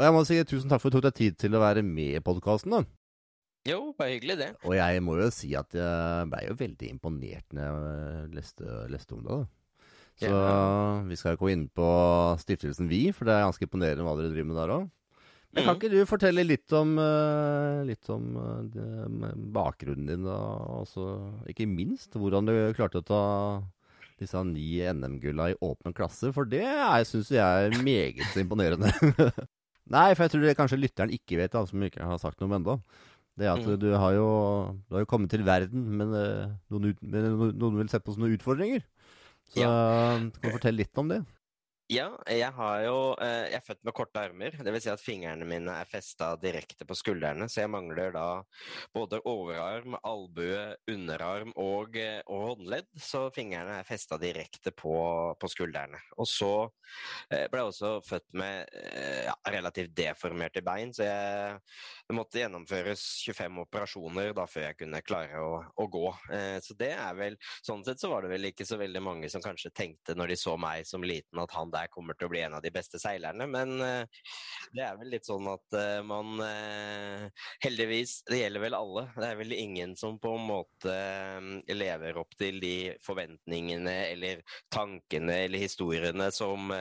Og jeg må si tusen takk for at du tok deg tid til å være med i podkasten. Jo, bare hyggelig, det. Og jeg må jo si at jeg ble jo veldig imponert når jeg leste, leste om det. da. Så vi skal jo gå inn på stiftelsen Vi, for det er ganske imponerende hva dere driver med der òg. Men kan Mhm. ikke du fortelle litt om, eh, litt om eh, det, bakgrunnen din, da? Altså, ikke minst hvordan du klarte å ta disse ni NM-gulla i åpen klasse, for det syns jeg er meget imponerende. Nei, for jeg tror det kanskje lytteren ikke vet, da, som ikke har sagt noe om ennå. Det er at Mm. du, har jo, du har jo kommet til verden, men eh, noen, ut, no- noen vil sette på som noen utfordringer. Så kan du fortelle litt om det? Ja, jeg har jo eh, Jeg er født med korte armer. Vil si at fingrene mine er festa direkte på skuldrene, så jeg mangler da både overarm, albue, underarm og, eh, og håndledd. Så fingrene er festa direkte på, på skuldrene. Og så eh, ble jeg også født med ja, relativt deformerte bein, så jeg det måtte gjennomføres 25 operasjoner da før jeg kunne klare å, å gå. Så det er vel Sånn sett så var det vel ikke så veldig mange som kanskje tenkte når de så meg som liten at han der kommer til å bli en av de beste seilerne, men eh, det er vel litt sånn at eh, man eh, Heldigvis, det gjelder vel alle. Det er vel ingen som på en måte lever opp til de forventningene eller tankene eller historiene som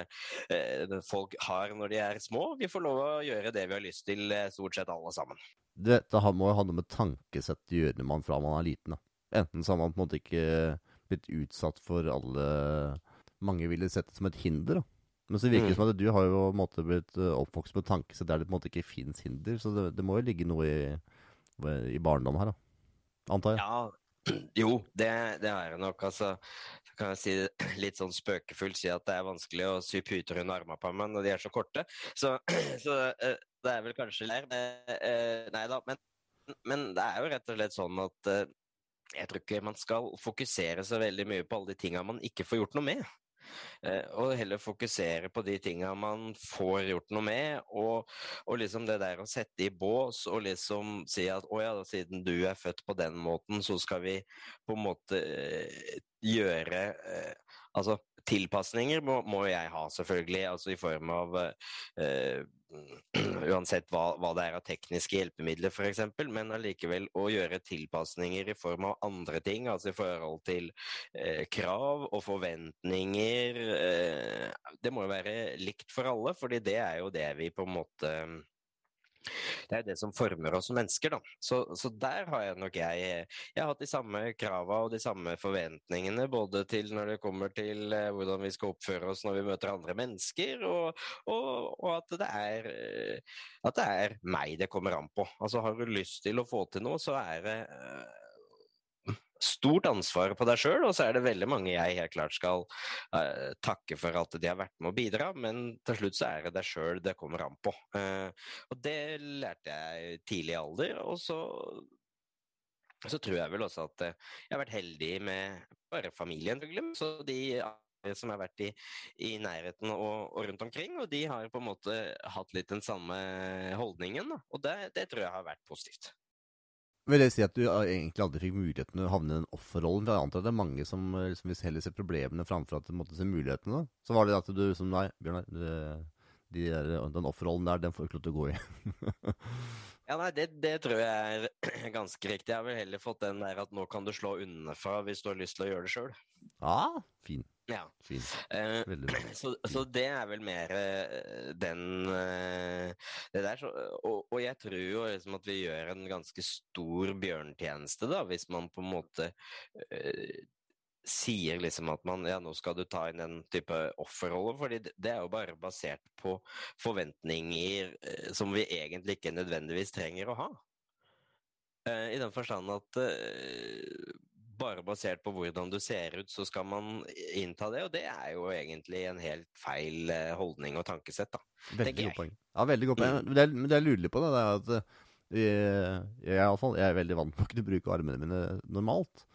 folk har når de er små. Vi får lov å gjøre det vi har lyst til, stort sett alle sammen. Dette må jo ha noe med tankesett å gjøre man fra man er liten. Enten så har man på en måte ikke blitt utsatt for alle Mange ville sett det som et hinder. da. Men så virker det Mm. som at du har jo på en måte blitt eh, oppvokst med tankesett der det på en måte ikke fins hinder. Så det, det må jo ligge noe i, i barndom her, da. Antar jeg. Ja, jo, det, det er det nok. Altså, så kan jeg si litt sånn spøkefullt si at det er vanskelig å sy puter under armene på meg når de er så korte. Så, så eh, det er vel kanskje der. Eh, Nei da, men, men det er jo rett og slett sånn at jeg tror ikke man skal fokusere så veldig mye på alle de tinga man ikke får gjort noe med. Eh, og heller fokusere på de tinga man får gjort noe med, og, og liksom det der å sette i bås og liksom si at å ja, siden du er født på den måten, så skal vi på en måte eh, gjøre eh, Altså tilpasninger må, må jeg ha, selvfølgelig, altså i form av uh, Uansett hva, hva det er av tekniske hjelpemidler, f.eks., men allikevel å gjøre tilpasninger i form av andre ting, altså i forhold til uh, krav og forventninger. Uh, det må jo være likt for alle, fordi det er jo det vi på en måte det er det som former oss som mennesker, da. Så, så der har jeg nok jeg Jeg har hatt de samme krava og de samme forventningene, både til når det kommer til eh, hvordan vi skal oppføre oss når vi møter andre mennesker, og, og, og at det er eh, at det er meg det kommer an på. Altså har du lyst til å få til noe, så er det eh, stort ansvar på deg sjøl, og så er det veldig mange jeg helt klart skal uh, takke for at de har vært med å bidra, men til slutt så er det deg sjøl det kommer an på. Uh, og det lærte jeg tidlig i alder, og så så tror jeg vel også at eh, jeg har vært heldig med bare familien, så de som har vært i, i nærheten og, og rundt omkring, og de har på en måte hatt litt den samme holdningen, og det, det tror jeg har vært positivt. Vil det si at du eh, egentlig aldri fikk muligheten til å havne i den offerrollen? Jeg antar at det er mange som eh, liksom, vil heller se problemene framfor at de måtte se mulighetene. Så var det at du som Nei, Bjørnar. De den offerrollen der, den får du ikke lov til å gå i. Ja, nei, det, det tror jeg er ganske riktig. Jeg har vel heller fått den der at nå kan du slå unnafra hvis du har lyst til å gjøre det sjøl. ja, fin. Ja. fin. Eh, Veldig bra. så, så det er vel mer eh, den eh, Det der. Så, og, og jeg tror jo liksom at vi gjør en ganske stor bjørntjeneste, da, hvis man på en måte sier liksom at man ja, nå skal du ta inn en type offerrolle, fordi det, er jo bare basert på forventninger eh, som vi egentlig ikke nødvendigvis trenger å ha. Eh, I den forstand at eh, bare basert på hvordan du ser ut, så skal man innta det, og det er jo egentlig en helt feil holdning og tankesett, da. Veldig godt jeg. poeng. Ja, veldig godt poeng. Men det, men det jeg lurer på, da, det er at jeg, jeg, jeg er veldig vant med å kunne bruke armene mine normalt.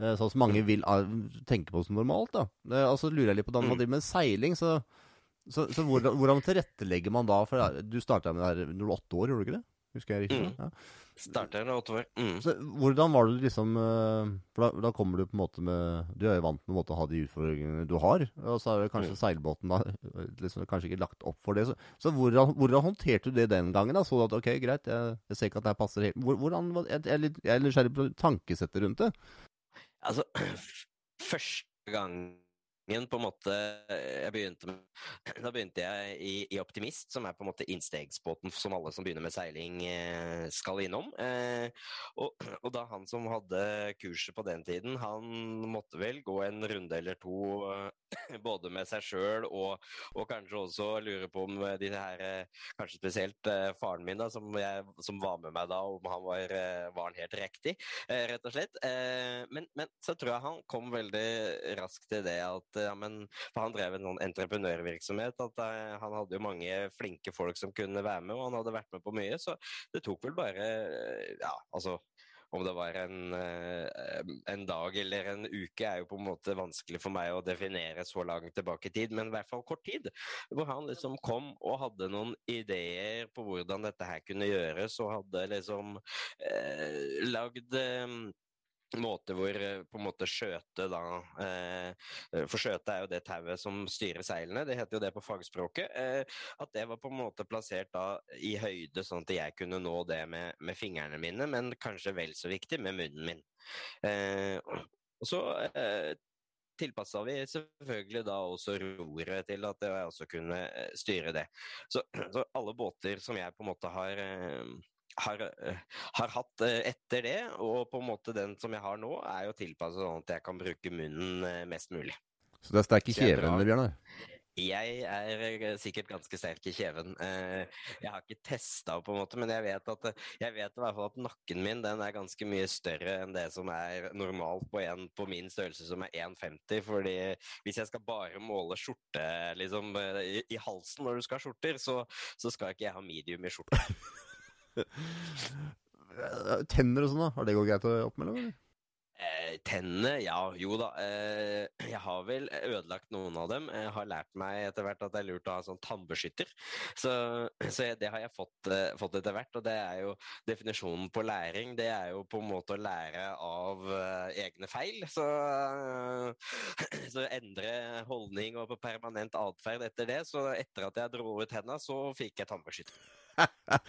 Eh, Sånn som mange vil ah, tenke på som normalt. da. Eh, Og så lurer jeg litt på da man Mm. driver med seiling, så, så, så hvordan, hvordan tilrettelegger man da? For eh, du starta med det her når du var åtte år, gjorde du ikke det? husker jeg riktig? Mm. Ja. Starter da åtte år. Mm. Så hvordan var det liksom eh, For da, da kommer du på en måte med Du er jo vant med måte å ha de utfordringene du har. Og så er det kanskje Mm. seilbåten da liksom kanskje ikke lagt opp for det. Så, så hvordan, hvordan håndterte du det den gangen? da? Så du at ok, greit, jeg, jeg ser ikke at det her passer helt Hvordan, jeg, jeg, er litt- jeg er nysgjerrig på tankesettet rundt det. Altså, første gangen på en måte jeg begynte med, Da begynte jeg i, i Optimist, som er på en måte innstegsbåten som alle som begynner med seiling eh, skal innom. Eh, og, og da han som hadde kurset på den tiden, han måtte vel gå en runde eller to eh, både med seg sjøl og, og kanskje også lure på om de her eh, Kanskje spesielt eh, faren min, da, som, jeg, som var med meg da, om han var, eh, var han helt riktig, eh, rett og slett. Eh, men, men så tror jeg han kom veldig raskt til det at ja, men, For han drev en sånn entreprenørvirksomhet. at eh, Han hadde jo mange flinke folk som kunne være med, og han hadde vært med på mye. Så det tok vel bare eh, Ja, altså om det var en, eh, en dag eller en uke, er jo på en måte vanskelig for meg å definere så langt tilbake i tid, men i hvert fall kort tid. Hvor han liksom kom og hadde noen ideer på hvordan dette her kunne gjøres, og hadde liksom eh, lagd eh, måte hvor eh, på en måte skjøte da eh, For skjøte er jo det tauet som styrer seilene, det heter jo det på fagspråket. Eh, at det var på en måte plassert da i høyde, sånn at jeg kunne nå det med, med fingrene mine, men kanskje vel så viktig med munnen min. Eh, og så eh, tilpassa vi selvfølgelig da også roret til at jeg også kunne eh, styre det. Så, så alle båter som jeg på en måte har eh, har, eh, har hatt eh, etter det, og på en måte den som jeg har nå, er jo tilpasset sånn at jeg kan bruke munnen eh, mest mulig. Så det er sterk i kjeven, Bjørnar? Jeg er sikkert ganske sterk i kjeven. Jeg har ikke testa på en måte, men jeg vet, at, jeg vet i hvert fall at nakken min den er ganske mye større enn det som er normalt på en på min størrelse, som er 1,50. fordi hvis jeg skal bare måle skjorte liksom, i, i halsen når du skal ha skjorter, så, så skal ikke jeg ha medium i skjorta. Tenner og sånn, da? Har det gått greit å oppmelde? Eh, tennene, ja, jo da. Eh, jeg har vel ødelagt noen av dem. Jeg har lært meg etter hvert at det er lurt å ha sånn tannbeskytter. Så, så jeg, det har jeg fått, eh, fått etter hvert. Og det er jo definisjonen på læring. Det er jo på en måte å lære av eh, egne feil. Så, eh, så endre holdning og på permanent atferd etter det. Så etter at jeg dro ut hendene, så fikk jeg tannbeskytter.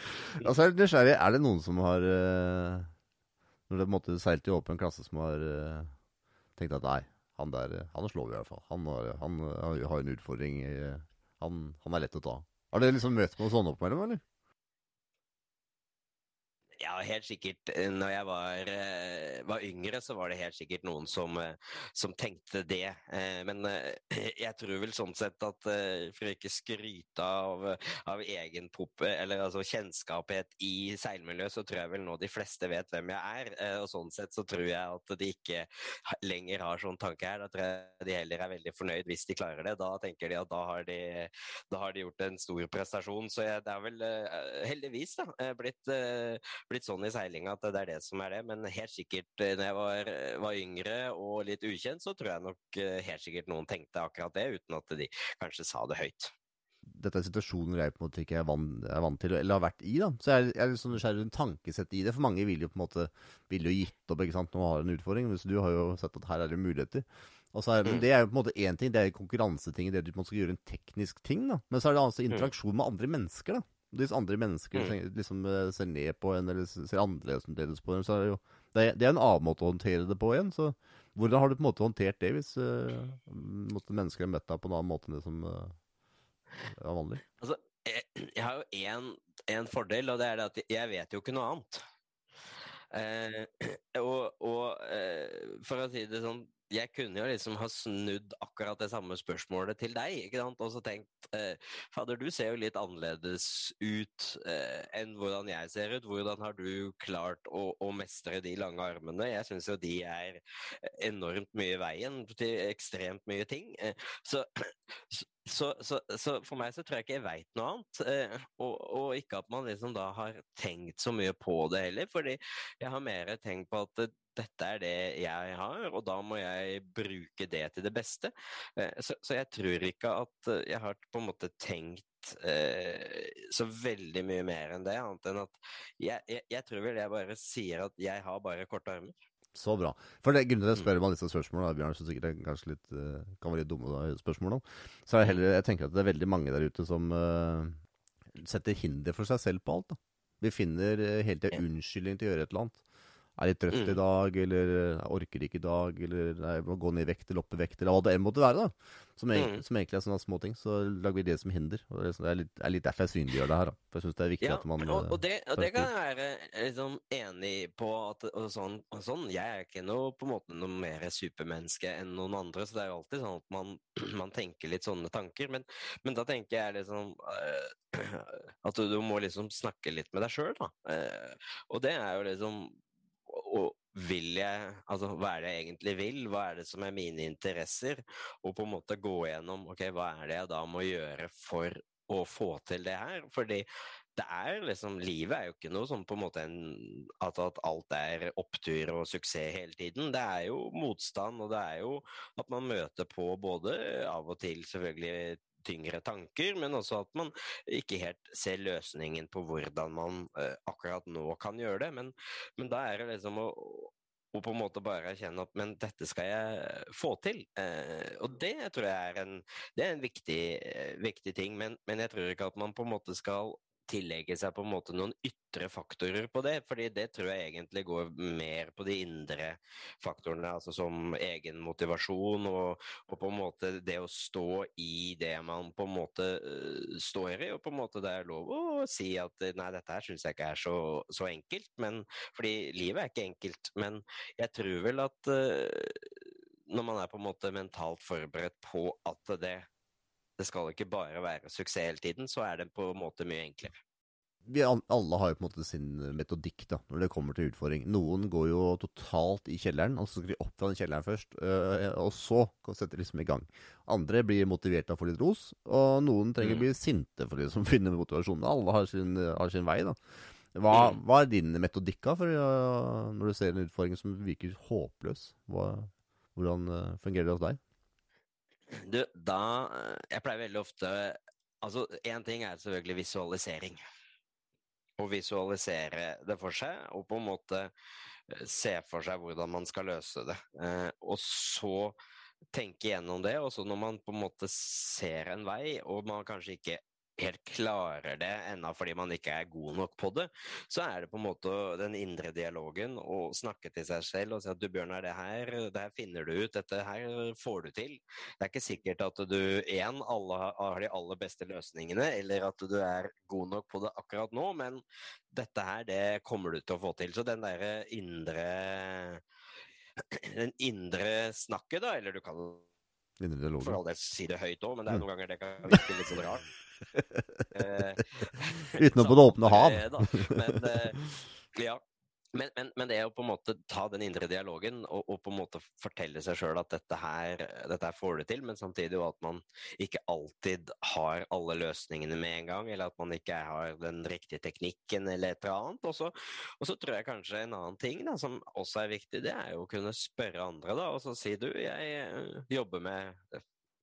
Altså, er nysgjerrig. Er det noen som har eh, Når det på en måte seilt i åpen klasse, som har uh, tenkt at nei, han der eh, Han slår vi i hvert fall. Han, har, han han har en utfordring. eh, Han, han er lett å ta. Har dere liksom møtt på sånne sånt oppimellom, eller? Ja, helt sikkert. Når jeg var, eh, var yngre, så var det helt sikkert noen som, eh, som tenkte det. Eh, Men jeg tror vel sånn sett at for å ikke skryte av, av egen pop, eller altså kjennskaphet i seilmiljøet, så tror jeg vel nå de fleste vet hvem jeg er. Og sånn sett så tror jeg at de ikke lenger har sånn tanke her. Da tror jeg de heller er veldig fornøyd hvis de klarer det. Da tenker de at da har de, da har de gjort en stor prestasjon. Så jeg, det er vel heldigvis da, blitt, blitt, blitt sånn i seilinga at det er det som er det. Men helt sikkert eh, når jeg var, var yngre og litt ukjent, så tror jeg nok eh, helt sikkert noen tenkte akkurat det, uten at de kanskje sa det høyt. Dette er situasjoner jeg på en måte ikke er vant, er vant til, eller har vært i. da. Så jeg jeg er litt sånn nysgjerrig rundt tankesettet i det. For mange vil jo på en måte vil jo gitt opp ikke sant, når man har en utfordring. Mens du har jo sett at her er det muligheter. Og så er, Mm. Det er jo på en måte én ting, det er konkurranseting, det du på en måte skal gjøre en teknisk ting. da. Men så er det altså interaksjon med andre mennesker. da. Hvis andre mennesker Mm. liksom eh, ser ned på en, eller ser annerledes på en, så er det jo det er, det er en annen måte å håndtere det på igjen. Så hvordan har du på en måte håndtert det, hvis uh, mennesker har møtt deg på en annen måte enn det som uh, er vanlig? Altså, jeg, jeg har jo én, én fordel, og det er det at jeg vet jo ikke noe annet. Eh, og og eh, for å si det sånn, jeg kunne jo liksom ha snudd akkurat det samme spørsmålet til deg, ikke sant, og så tenkt eh, Fader, du ser jo litt annerledes ut eh, enn hvordan jeg ser ut. Hvordan har du klart å, å mestre de lange armene? Jeg syns jo de er enormt mye i veien til ekstremt mye ting. Eh, så så, så, så for meg så tror jeg ikke jeg veit noe annet. Eh, og, og ikke at man liksom da har tenkt så mye på det heller. fordi jeg har mer tenkt på at eh, dette er det jeg har, og da må jeg bruke det til det beste. Eh, så, så jeg tror ikke at eh, jeg har på en måte tenkt eh, så veldig mye mer enn det, annet enn at jeg, jeg, jeg tror vel jeg bare sier at jeg har bare korte armer. Så bra. For det, grunnen til at jeg spør meg disse spørsmålene, Bjørn, som sikkert kanskje litt, kan være litt dumme da, spørsmål, så er det heller, jeg tenker at det er veldig mange der ute som uh, setter hinder for seg selv på alt. da. Vi finner hele tida unnskyldning til å gjøre et eller annet. Er litt trøtt mm. i dag, eller jeg orker ikke i dag, eller jeg må gå ned i vekt eller opp i vekt, eller hva det enn måtte være. da. Som, mm. som, egentlig er sånne små ting. Så lager vi det som hinder. og Det er litt, er litt derfor jeg synliggjør det her. da. For jeg syns det er viktig ja, at man og, og, det, og det kan jeg være liksom, enig på. At, og sånn, og sånn, Jeg er ikke noe, på en måte noe mer supermenneske enn noen andre, så det er jo alltid sånn at man, man tenker litt sånne tanker. Men, men da tenker jeg liksom øh, at du, du, må liksom snakke litt med deg sjøl, da. Uh, og det er jo liksom og vil jeg Altså, hva er det jeg egentlig vil? Hva er det som er mine interesser? Og på en måte gå gjennom ok, hva er det jeg da må gjøre for å få til det her? Fordi det er liksom Livet er jo ikke noe sånn på en måte en, at, at, alt er opptur og suksess hele tiden. Det er jo motstand, og det er jo at man møter på både av og til selvfølgelig tyngre tanker, men også at man ikke helt ser løsningen på hvordan man uh, akkurat nå kan gjøre det. Men, men da er det liksom å, og på en måte bare erkjenne at men dette skal jeg få til. Eh, og det tror jeg er en, er en viktig, eh, viktig ting, men, men, jeg tror ikke at man på en måte skal tillegge seg på en måte noen ytre faktorer på det, fordi det tror jeg egentlig går mer på de indre faktorene, altså som egen motivasjon og, og på en måte det å stå i det man på en måte uh, står i, og på en måte det er lov å si at nei, dette her syns jeg ikke er så, så, enkelt, men fordi livet er ikke enkelt, men jeg tror vel at uh, når man er på en måte mentalt forberedt på at det det skal ikke bare være suksess hele tiden, så er det på en måte mye enklere. Vi alle har jo på en måte sin metodikk da, når det kommer til utfordring. Noen går jo totalt i kjelleren, og så skal de opp fra den kjelleren først, øh, og så setter de liksom i gang. Andre blir motivert av å få litt ros, og noen trenger å bli mm. sinte for å liksom finne motivasjonen. Alle har sin, har sin vei, da. Hva, mm. hva, er din metodikk for, når du ser en utfordring som virker håpløs? Hva, hvordan uh, fungerer det hos deg? Du, da eh, Jeg pleier veldig ofte Altså, én ting er selvfølgelig visualisering. Å visualisere det for seg, og på en måte eh, se for seg hvordan man skal løse det. Eh, og så tenke gjennom det, og så når man på en måte ser en vei, og man kanskje ikke helt klarer det ennå fordi man ikke er god nok på det, så er det på en måte den indre dialogen å snakke til seg selv og si at du Bjørnar, det her, det her finner du ut, dette her får du til. Det er ikke sikkert at du én, alle har de aller beste løsningene, eller at du er god nok på det akkurat nå, men dette her, det kommer du til å få til. Så den derre indre den indre snakket, da, eller du kan for all del si det høyt òg, men det er noen ganger det kan virke litt sånn rart. Eh, Utenom på det åpne hav. men, eh, ja. Men, men, men, det å på en måte ta den indre dialogen og, og på en måte fortelle seg sjøl at dette her, dette her får du til, men samtidig at man ikke alltid har alle løsningene med en gang, eller at man ikke har den riktige teknikken eller et eller annet. Og så, og så tror jeg kanskje en annen ting da, som også er viktig, det er jo å kunne spørre andre da, og så si du, jeg eh, jobber med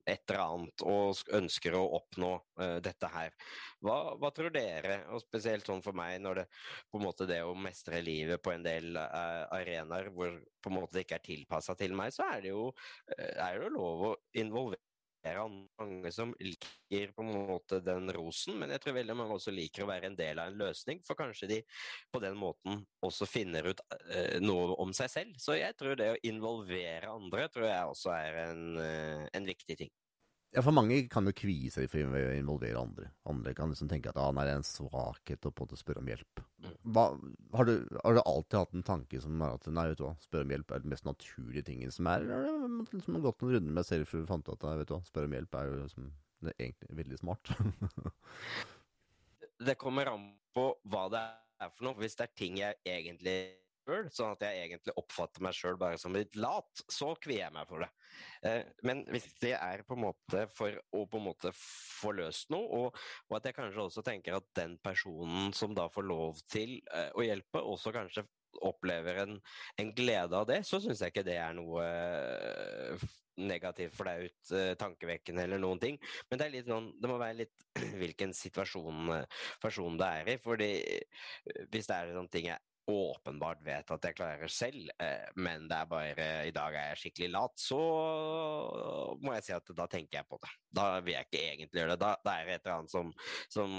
et eller annet og ønsker å oppnå uh, dette her. Hva, hva, tror dere, og spesielt sånn for meg, når det på en måte det å mestre livet på en del uh, arenaer hvor på en måte det ikke er tilpassa til meg, så er det jo, uh, er det lov å involvere mange som liker på en måte den rosen, men jeg tror veldig mange også liker å være en del av en løsning, for kanskje de på den måten også finner ut uh, noe om seg selv. Så jeg tror det å involvere andre tror jeg også er en, uh, en viktig ting. Ja, for mange kan jo kvie seg for å involvere andre. Andre kan liksom tenke at ah, det er en svakhet å på en måte spørre om hjelp. Hva, har, du, har, du, alltid hatt en tanke som er at nei, vet du hva, spørre om hjelp er den mest naturlige tingen som er? Eller har du liksom gått noen runder med selv før du fant ut at vet du hva, spørre om hjelp er jo liksom, det er egentlig veldig smart? det kommer an på hva det er for noe. Hvis det er ting jeg egentlig sjøl, sånn at jeg egentlig oppfatter meg sjøl bare som litt lat, så kvier jeg meg for det. Eh, men hvis det er på en måte for å på en måte få løst noe, og, og, at jeg kanskje også tenker at den personen som da får lov til eh, å hjelpe, også kanskje opplever en, en glede av det, så syns jeg ikke det er noe eh, negativt, flaut, tankevekkende eller noen ting. Men det er litt sånn, det må være litt hvilken situasjon personen det er i. fordi hvis det er sånne ting jeg åpenbart vet at jeg klarer selv, eh, men det er bare i dag er jeg skikkelig lat, så må jeg si at da tenker jeg på det. Da vil jeg ikke egentlig gjøre det. Da, da er det et eller annet som, som,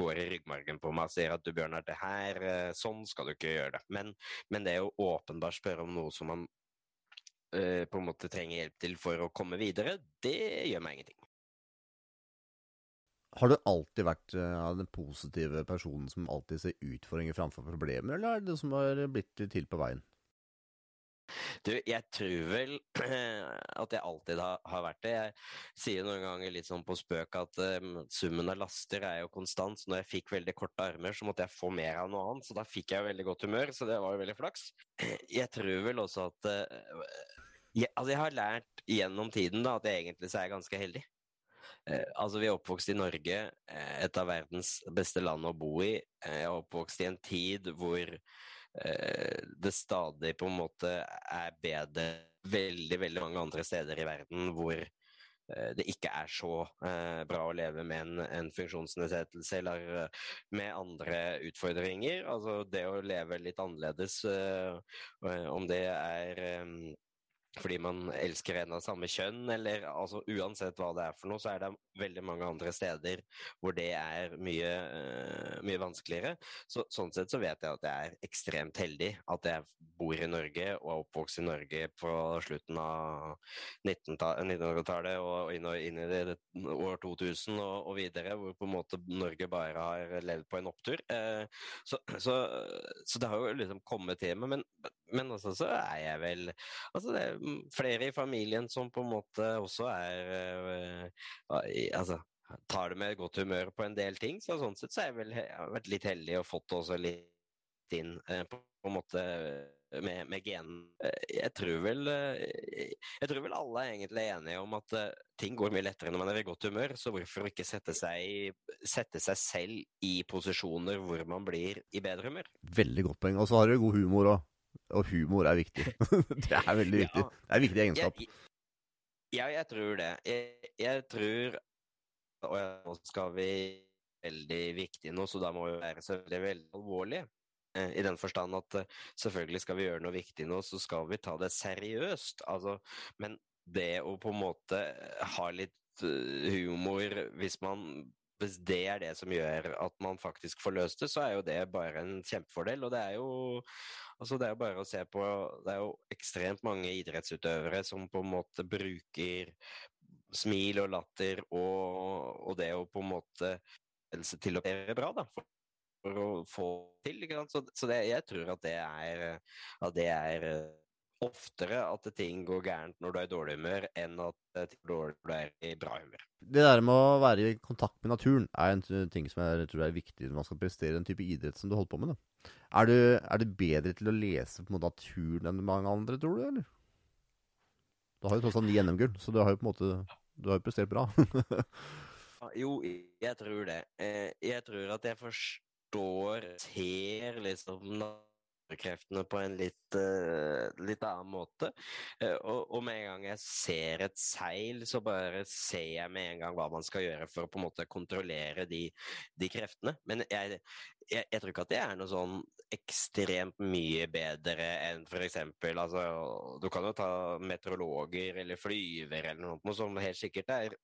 går i ryggmargen på meg og sier at du Bjørnar, det her, eh, sånn skal du ikke gjøre det. Men, men det å åpenbart spørre om noe som man uh, på en måte trenger hjelp til for å komme videre, det gjør meg ingenting. Har du alltid vært ja, den positive personen som alltid ser utfordringer framfor problemer, eller er det det som har blitt til på veien? Du, jeg tror vel at jeg alltid har, vært det. Jeg sier noen ganger litt sånn på spøk at um, summen av laster er jo konstant. Så når jeg fikk veldig korte armer, så måtte jeg få mer av noe annet. Så da fikk jeg veldig godt humør, så det var jo veldig flaks. Jeg tror vel også at uh, jeg, Altså, jeg har lært gjennom tiden da, at jeg egentlig så er ganske heldig. Eh, altså, vi er oppvokst i Norge, eh, et av verdens beste land å bo i. Eh, jeg er oppvokst i en tid hvor det stadig på en måte er bedre veldig, veldig mange andre steder i verden hvor det ikke er så bra å leve med en, en funksjonsnedsettelse eller med andre utfordringer. Altså det å leve litt annerledes, om det er fordi man elsker en av samme kjønn, eller altså uansett hva det er for noe, så er det veldig mange andre steder hvor det er mye, uh, mye vanskeligere. Så, sånn sett så vet jeg at jeg er ekstremt heldig at jeg bor i Norge og er oppvokst i Norge på slutten av 1900-tallet og inn, inn, i det, år 2000 og, og, videre, hvor på en måte Norge bare har levd på en opptur. Uh, så, så, så, det har jo liksom kommet til meg, men, men også så er jeg vel altså det er flere i familien som på en måte også er uh, Altså tar det med godt humør på en del ting. Så sånn sett så har jeg vel vært litt heldig og fått også litt inn på, på en måte med, med genen. Jeg tror vel Jeg tror vel alle er egentlig enige om at ting går mye lettere når man er i godt humør, så hvorfor ikke sette seg, sette seg selv i posisjoner hvor man blir i bedre humør? Veldig godt poeng. Og så har du god humor òg. Og humor er viktig. det er veldig viktig. Ja. Det er en viktig egenskap. Ja, jeg tror det. Jeg, jeg tror Og nå skal vi veldig viktig nå, så da må vi være så veldig, veldig alvorlige. Eh, I den forstand at eh, selvfølgelig skal vi gjøre noe viktig nå, så skal vi ta det seriøst. Altså, men det å på en måte ha litt eh, humor hvis man hvis det er det som gjør at man faktisk får løst det, så er jo det bare en kjempefordel. Og det er jo altså det er bare å se på Det er jo ekstremt mange idrettsutøvere som på en måte bruker smil og latter og, og det å på en måte til å være bra, da. For, for å få til. Så, så det, jeg tror at det er, at det er oftere at ting går gærent når du er i dårlig humør, enn at ting går når du er i bra humør. Det der med å være i kontakt med naturen er en ting som jeg tror er viktig når man skal prestere en type idrett som du holder på med. Da. Er, du, er du bedre til å lese på naturen enn mange andre, tror du? eller? Du har jo tross alt ni NM-gull, så du har jo på en måte du har jo prestert bra. jo, jeg tror det. Eh, jeg tror at jeg forstår, ser liksom kreftene på en litt, uh, litt annen måte. Uh, og, og, med en gang jeg ser et seil, så bare ser jeg med en gang hva man skal gjøre for å på en måte kontrollere de, de kreftene. Men jeg, jeg, jeg, tror ikke at det er noe sånn ekstremt mye bedre enn f.eks. Altså, du kan jo ta meteorologer eller flyver eller noe som helt sikkert er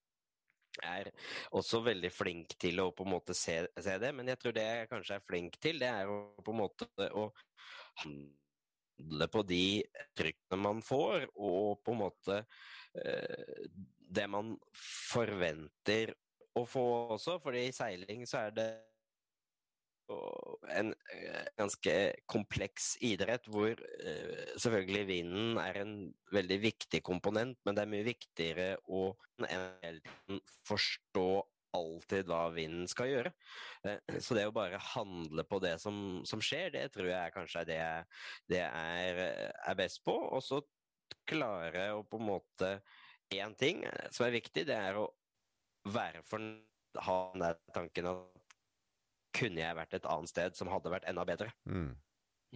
er også veldig flink til å på en måte se, se, det, men jeg tror det jeg kanskje er flink til, det er å på en måte å handle på de trykkene man får, og på en måte eh, det man forventer å få også. fordi i seiling så er det en eh, ganske kompleks idrett hvor uh, selvfølgelig vinden er en veldig viktig komponent, men det er mye viktigere å forstå alltid hva vinden skal gjøre. Eh, så det å bare handle på det som, som skjer, det tror jeg kanskje er det jeg, det er, er best på. Og så klare å på en måte Én ting som er viktig, det er å være for ha den der tanken at kunne jeg vært et annet sted som hadde vært enda bedre? Mm.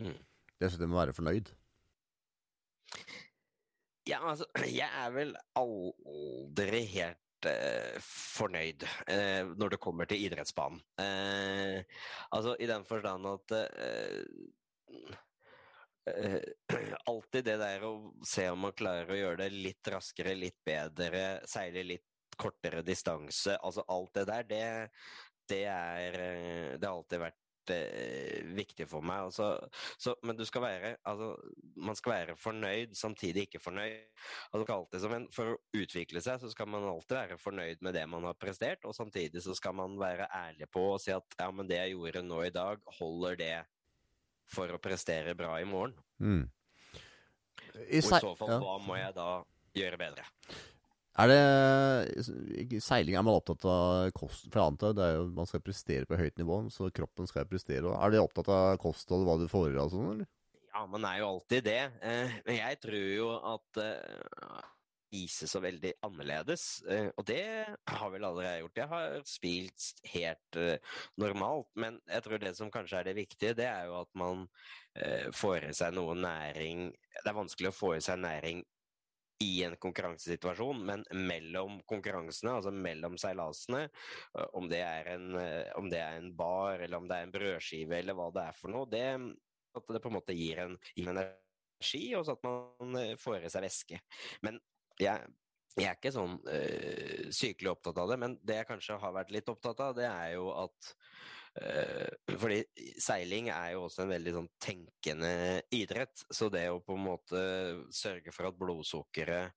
Mm. Det er det må være fornøyd. Ja, altså, jeg er vel aldri helt eh, fornøyd eh, når det kommer til idrettsbanen. Eh, altså i den forstand at eh, eh, alltid det der å se om man klarer å gjøre det litt raskere, litt bedre, seile litt kortere distanse, altså alt det der, det, det er eh, Det har alltid vært eh, viktig for meg. Altså, så, men du skal være altså, Man skal være fornøyd, samtidig ikke fornøyd. Altså, en, for å utvikle seg, så skal man alltid være fornøyd med det man har prestert, og samtidig så skal man være ærlig på og si at ja, men det jeg gjorde nå i dag, holder det for å prestere bra i morgen. Mm. I og i så fall, hva må jeg da gjøre bedre? Er det Seiling er man opptatt av kost? For jeg antar det er jo, man skal prestere på høyt nivå, så kroppen skal prestere. Er du opptatt av kosthold, hva du får i deg og sånn, eller? Ja, man er jo alltid det. Eh, men jeg tror jo at uh, spise så veldig annerledes. Og det har vel aldri jeg gjort. Jeg har spilt helt normalt. Men jeg tror det som kanskje er det viktige, det er jo at man får i seg noe næring Det er vanskelig å få i seg næring i en konkurransesituasjon, men mellom konkurransene, altså mellom seilasene, om det, en, om det er en, bar, eller om det er en brødskive, eller hva det er for noe, det, at det på en måte gir en, energi, og så at man får i seg væske. Men jeg, jeg er ikke sånn øh, sykelig opptatt av det, men det jeg kanskje har vært litt opptatt av, det er jo at fordi seiling er jo også en veldig sånn tenkende idrett. Så det å på en måte sørge for at blodsukkeret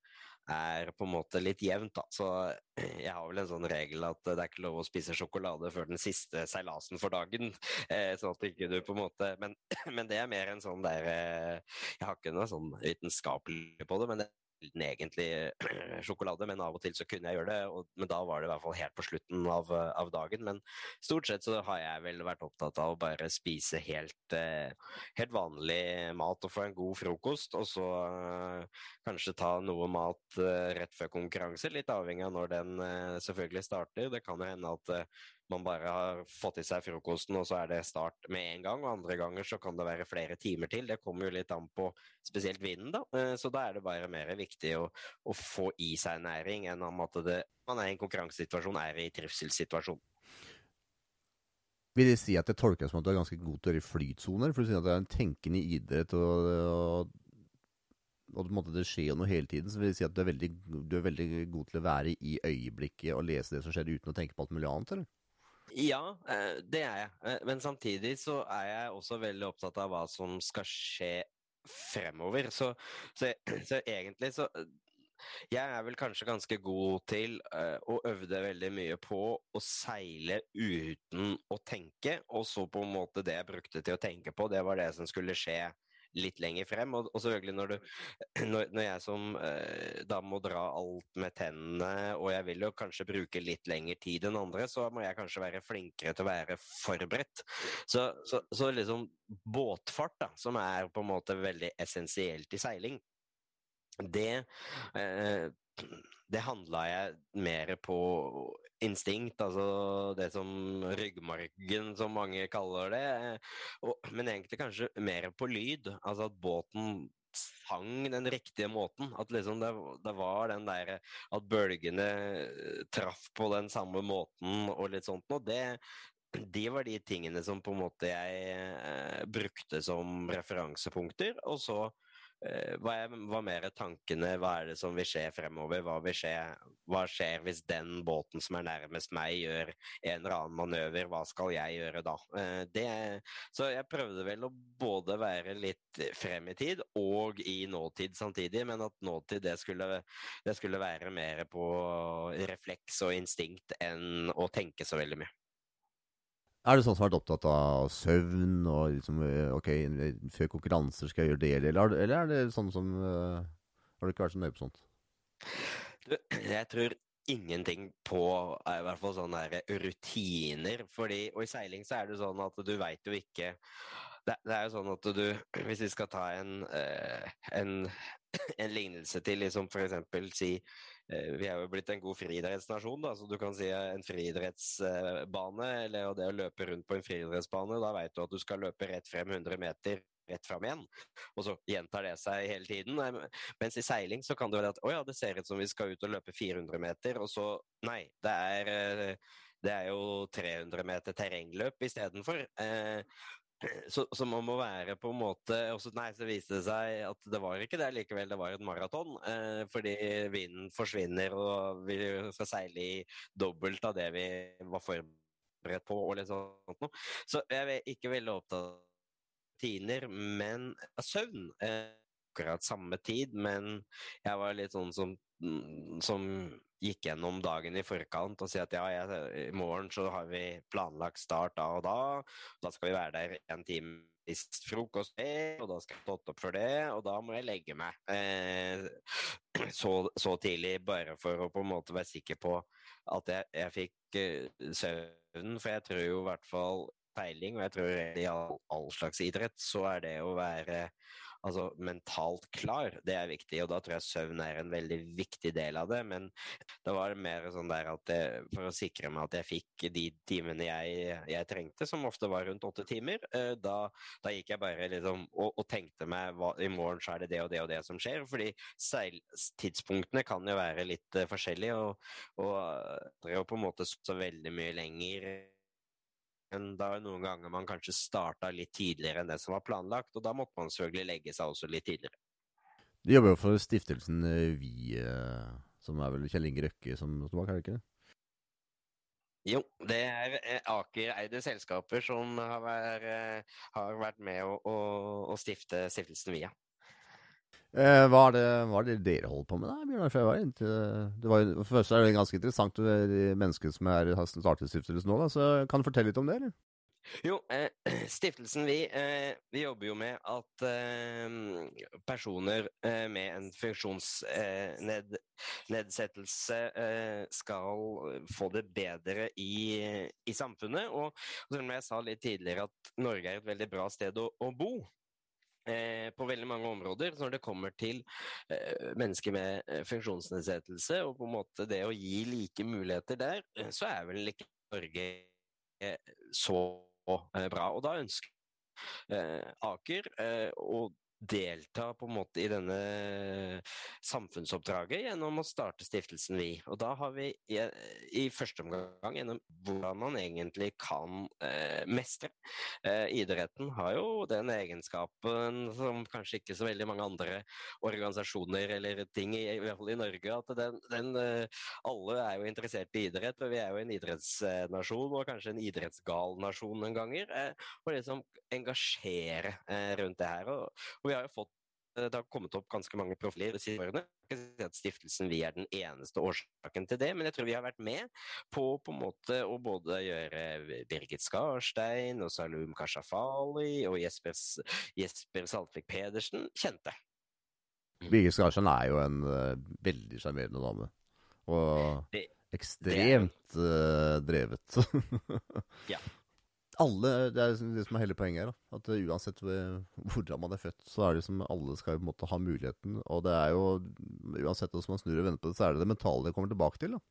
er på en måte litt jevnt, da. Så jeg har vel en sånn regel at det er ikke lov å spise sjokolade før den siste seilasen for dagen. Eh, sånn at ikke du på en måte men, men, det er mer en sånn der eh, Jeg har ikke noe sånn vitenskapelig på det, men det sjelden egentlig eh, sjokolade, men av og til så kunne jeg gjøre det. Og, men da var det i hvert fall helt på slutten av, eh, av, dagen. Men stort sett så har jeg vel vært opptatt av å bare spise helt, eh, helt vanlig mat og få en god frokost. Og så uh, kanskje ta noe mat rett før konkurranse, litt avhengig av når den selvfølgelig starter. Det kan jo hende at man bare har fått i seg frokosten, og så er det start med en gang. Og andre ganger så kan det være flere timer til. Det kommer jo litt an på spesielt vinden, da. Eh, så da er det bare mer viktig å, å få i seg næring enn om at det, man er i en konkurransesituasjon, er i trivselssituasjon. Vil det si at det tolkes som at du er ganske god til å gjøre flytsoner? For du sier at det er en tenkende idrett, og, og, og det skjer jo noe hele tiden. Så vil det si at du er, veldig, du er veldig god til å være i øyeblikket og lese det som skjer, uten å tenke på alt mulig annet, eller? Ja, eh, det er jeg. Eh, men samtidig så er jeg også veldig opptatt av hva som skal skje fremover. Så, så, så egentlig så jeg er vel kanskje ganske god til å øve det veldig mye på å seile uten å tenke, og så på en måte det jeg brukte til å tenke på, det var det som skulle skje litt lenger frem. Og, og selvfølgelig når, du, når, når jeg som eh, da må dra alt med tennene, og jeg vil jo kanskje bruke litt lengre tid enn andre, så må jeg kanskje være flinkere til å være forberedt. Så, så, så liksom båtfart, da, som er på en måte veldig essensielt i seiling, det eh, det handla jeg mer på instinkt, altså det som ryggmargen, som mange kaller det. Og, men egentlig kanskje mer på lyd. Altså at båten sang den riktige måten. At liksom det, det var den der At bølgene traff på den samme måten og litt sånt noe. Det, de var de tingene som på en måte jeg eh, brukte som referansepunkter. Og så Eh, hva, er, hva mer er tankene? Hva er det som vil skje fremover? Hva, vil skje, hva skjer hvis den båten som er nærmest meg, gjør en eller annen manøver? Hva skal jeg gjøre da? Eh, det, så jeg prøvde vel å både være litt frem i tid og i nåtid samtidig, men at nåtid det skulle, det skulle være mer på refleks og instinkt enn å tenke så veldig mye. Er du sånn som har vært opptatt av søvn og liksom eh, Ok, før konkurranser skal jeg gjøre det, eller, eller er det sånn som uh, Har du ikke vært så nøye på sånt? Du, jeg tror ingenting på i hvert fall sånne rutiner. Fordi, og i seiling så er det sånn at du veit jo ikke det, det, er jo sånn at du Hvis vi skal ta en, en, en lignelse til liksom eksempel si Eh, vi er jo blitt en god friidrettsnasjon, så du kan si en friidrettsbane, eller det å løpe rundt på en friidrettsbane, da veit du at du skal løpe rett frem 100 meter rett fram igjen. Og så gjentar det seg hele tiden. Mens i seiling så kan det være at å ja, det ser ut som vi skal ut og løpe 400 meter, og så nei, det er, det er jo 300 meter terrengløp istedenfor. Eh, så, så, man må være på en måte også, Nei, så viste det seg at det var ikke det likevel, det var et maraton. Eh, fordi vinden forsvinner, og vi skal seile i dobbelt av det vi var forberedt på. og litt sånt noe. Så jeg er ikke veldig opptatt av rutiner, men av søvn. Eh, akkurat samme tid, men jeg var litt sånn som, som gikk gjennom dagen i forkant og si at ja, jeg, i morgen så har vi planlagt start da og da. Da skal vi være der en time hvis frokost, er, og da skal jeg stått opp for det, og da må jeg legge meg eh, så, så, tidlig, bare for å på en måte være sikker på at jeg, jeg fikk eh, søvn. For jeg tror jo i hvert fall peiling, og jeg tror i all, all slags idrett, så er det å være altså mentalt klar, det er viktig. Og da tror jeg søvn er en veldig viktig del av det. Men da var det mer sånn der at jeg, for å sikre meg at jeg fikk de timene jeg, jeg trengte, som ofte var rundt åtte timer, eh, da, da gikk jeg bare liksom og, og tenkte meg hva, i morgen så er det det og det og det som skjer. Fordi seiltidspunktene kan jo være litt uh, forskjellige, og, og jo på en måte så veldig mye lenger men da noen ganger man kanskje starta litt tidligere enn det som var planlagt, og da måtte man selvfølgelig legge seg også litt tidligere. Du jobber jo for stiftelsen eh, Vi, eh, som er vel Kjell Inge Røkke som bak, er det ikke det? Jo, det er eh, Aker-eide selskaper som har vært, med å, å, å stifte stiftelsen VIA. Eh, hva, er det, hva, er det, dere holder på med da, Bjørnar? For, det var, for først er det ganske interessant de menneskene som er, har startet stiftelsen nå. Da, så Kan du fortelle litt om det? eller? Jo, eh, stiftelsen vi, eh, vi jobber jo med at eh, personer eh, med en funksjonsnedsettelse eh, skal få det bedre i, i samfunnet. Og, og som jeg sa litt tidligere, at Norge er et veldig bra sted å, å bo. Eh, på veldig mange områder når det kommer til eh, mennesker med eh, funksjonsnedsettelse, og på en måte det å gi like muligheter der, så er vel ikke Norge så bra. Og da ønsker Aker å delta på en måte i denne samfunnsoppdraget gjennom å starte stiftelsen Vi. Og da har vi i, første omgang gjennom hvordan man egentlig kan eh, mestre. Eh, idretten har jo den egenskapen som kanskje ikke så veldig mange andre organisasjoner eller ting, i, i hvert fall i Norge, at den, den eh, alle er jo interessert i idrett, og vi er jo en idrettsnasjon, og kanskje en idrettsgal nasjon noen ganger. Eh, og liksom engasjere eh, rundt det her. og, og vi har jo fått eh, det har kommet opp ganske mange profiler de siste årene. Jeg kan si at Stiftelsen Vi er den eneste årsaken til det, men jeg tror vi har vært med på på en måte å både gjøre Birgit Skarstein og Salum Kashafali og Jesper, Jesper Saltvik Pedersen kjente. Mm. Birgit Skarstein er jo en uh, veldig sjarmerende dame. Og det, ekstremt det er... uh, drevet. ja alle, Det er det som er hele poenget her. At uansett hvordan man er født, så er det som alle skal på en måte ha muligheten. Og det er jo, uansett hvordan man snur og vender på det, så er det det mentale det kommer tilbake til. da.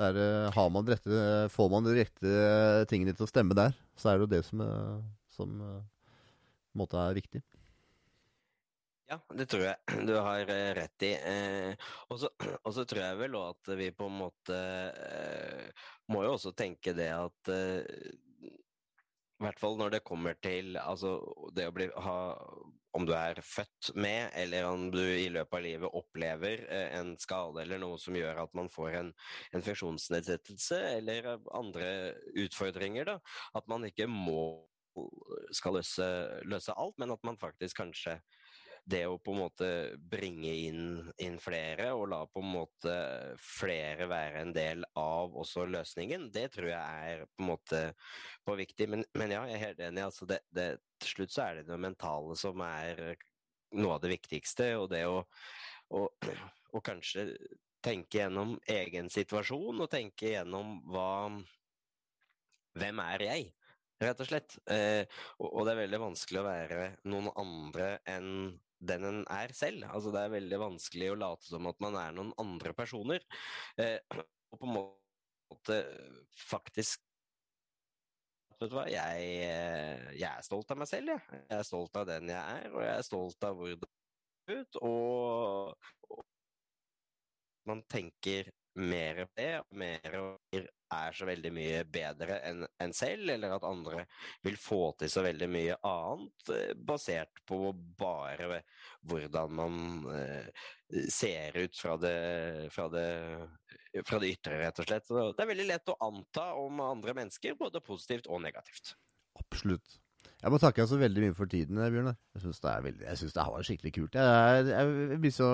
Der, eh, man rette, får man de rette tingene til å stemme der, så er det jo det som, eh, som eh, på en måte er viktig. Ja, det tror jeg du har rett i. Eh, og så tror jeg vel òg at vi på en måte eh, må jo også tenke det at eh, i hvert fall når det kommer til altså, det å bli, ha, om du er født med, eller om du i løpet av livet opplever eh, en skade eller noe som gjør at man får en, en funksjonsnedsettelse eller andre utfordringer. Da. At man ikke må skal løse, løse alt, men at man faktisk kanskje det å på en måte bringe inn, inn, flere, og la på en måte flere være en del av også løsningen, det tror jeg er på en måte på viktig. Men, men ja, jeg er helt enig. Altså det, det, til slutt så er det det mentale som er noe av det viktigste, og det å, å, å kanskje tenke gjennom egen situasjon, og tenke gjennom hva Hvem er jeg? rett og slett. Eh, og, og, det er veldig vanskelig å være noen andre enn den en er selv. Altså det er veldig vanskelig å late som at man er noen andre personer. Eh, og på en måte faktisk vet du hva, jeg, eh, jeg er stolt av meg selv, jeg. Jeg er stolt av den jeg er, og jeg er stolt av hvor det ser ut. Og, og man tenker mer på det, mer og mer er så veldig mye bedre enn en selv, eller at andre vil få til så veldig mye annet, eh, basert på bare hvordan man eh, ser ut fra det, fra, det, fra det ytre, rett og slett. Så det er veldig lett å anta om andre mennesker, både positivt og negativt. Absolutt. Jeg må takke deg så veldig mye for tiden, Bjørnar. Jeg syns det, det var skikkelig kult. Jeg, jeg, jeg blir så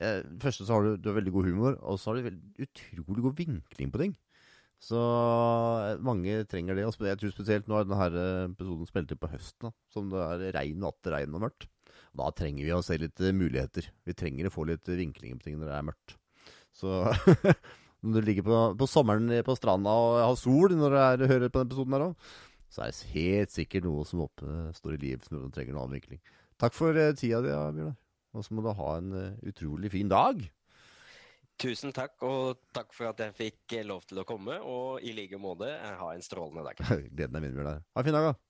jeg, Første så har du, du har veldig god humor, og så har du veldig utrolig god vinkling på ting. Så mange trenger det. Og jeg tror spesielt nå er denne episoden spilt inn på høsten, da, som det er regn og atter regn og mørkt. Og da trenger vi å se litt muligheter. Vi trenger å få litt vinklinger på ting når det er mørkt. Så når du ligger på, på, sommeren på stranda og har sol når du er, hører på denne episoden her òg, så er det helt sikkert noe som oppstår i livet som trenger en avvikling. Takk for tida di, Bjørnar. Og så må du ha en utrolig fin dag. Tusen takk, og takk for at jeg fikk lov til å komme. Og i like måte, ha en strålende dag. Gleden er min, Bjørnar. Ha en fin dag, da.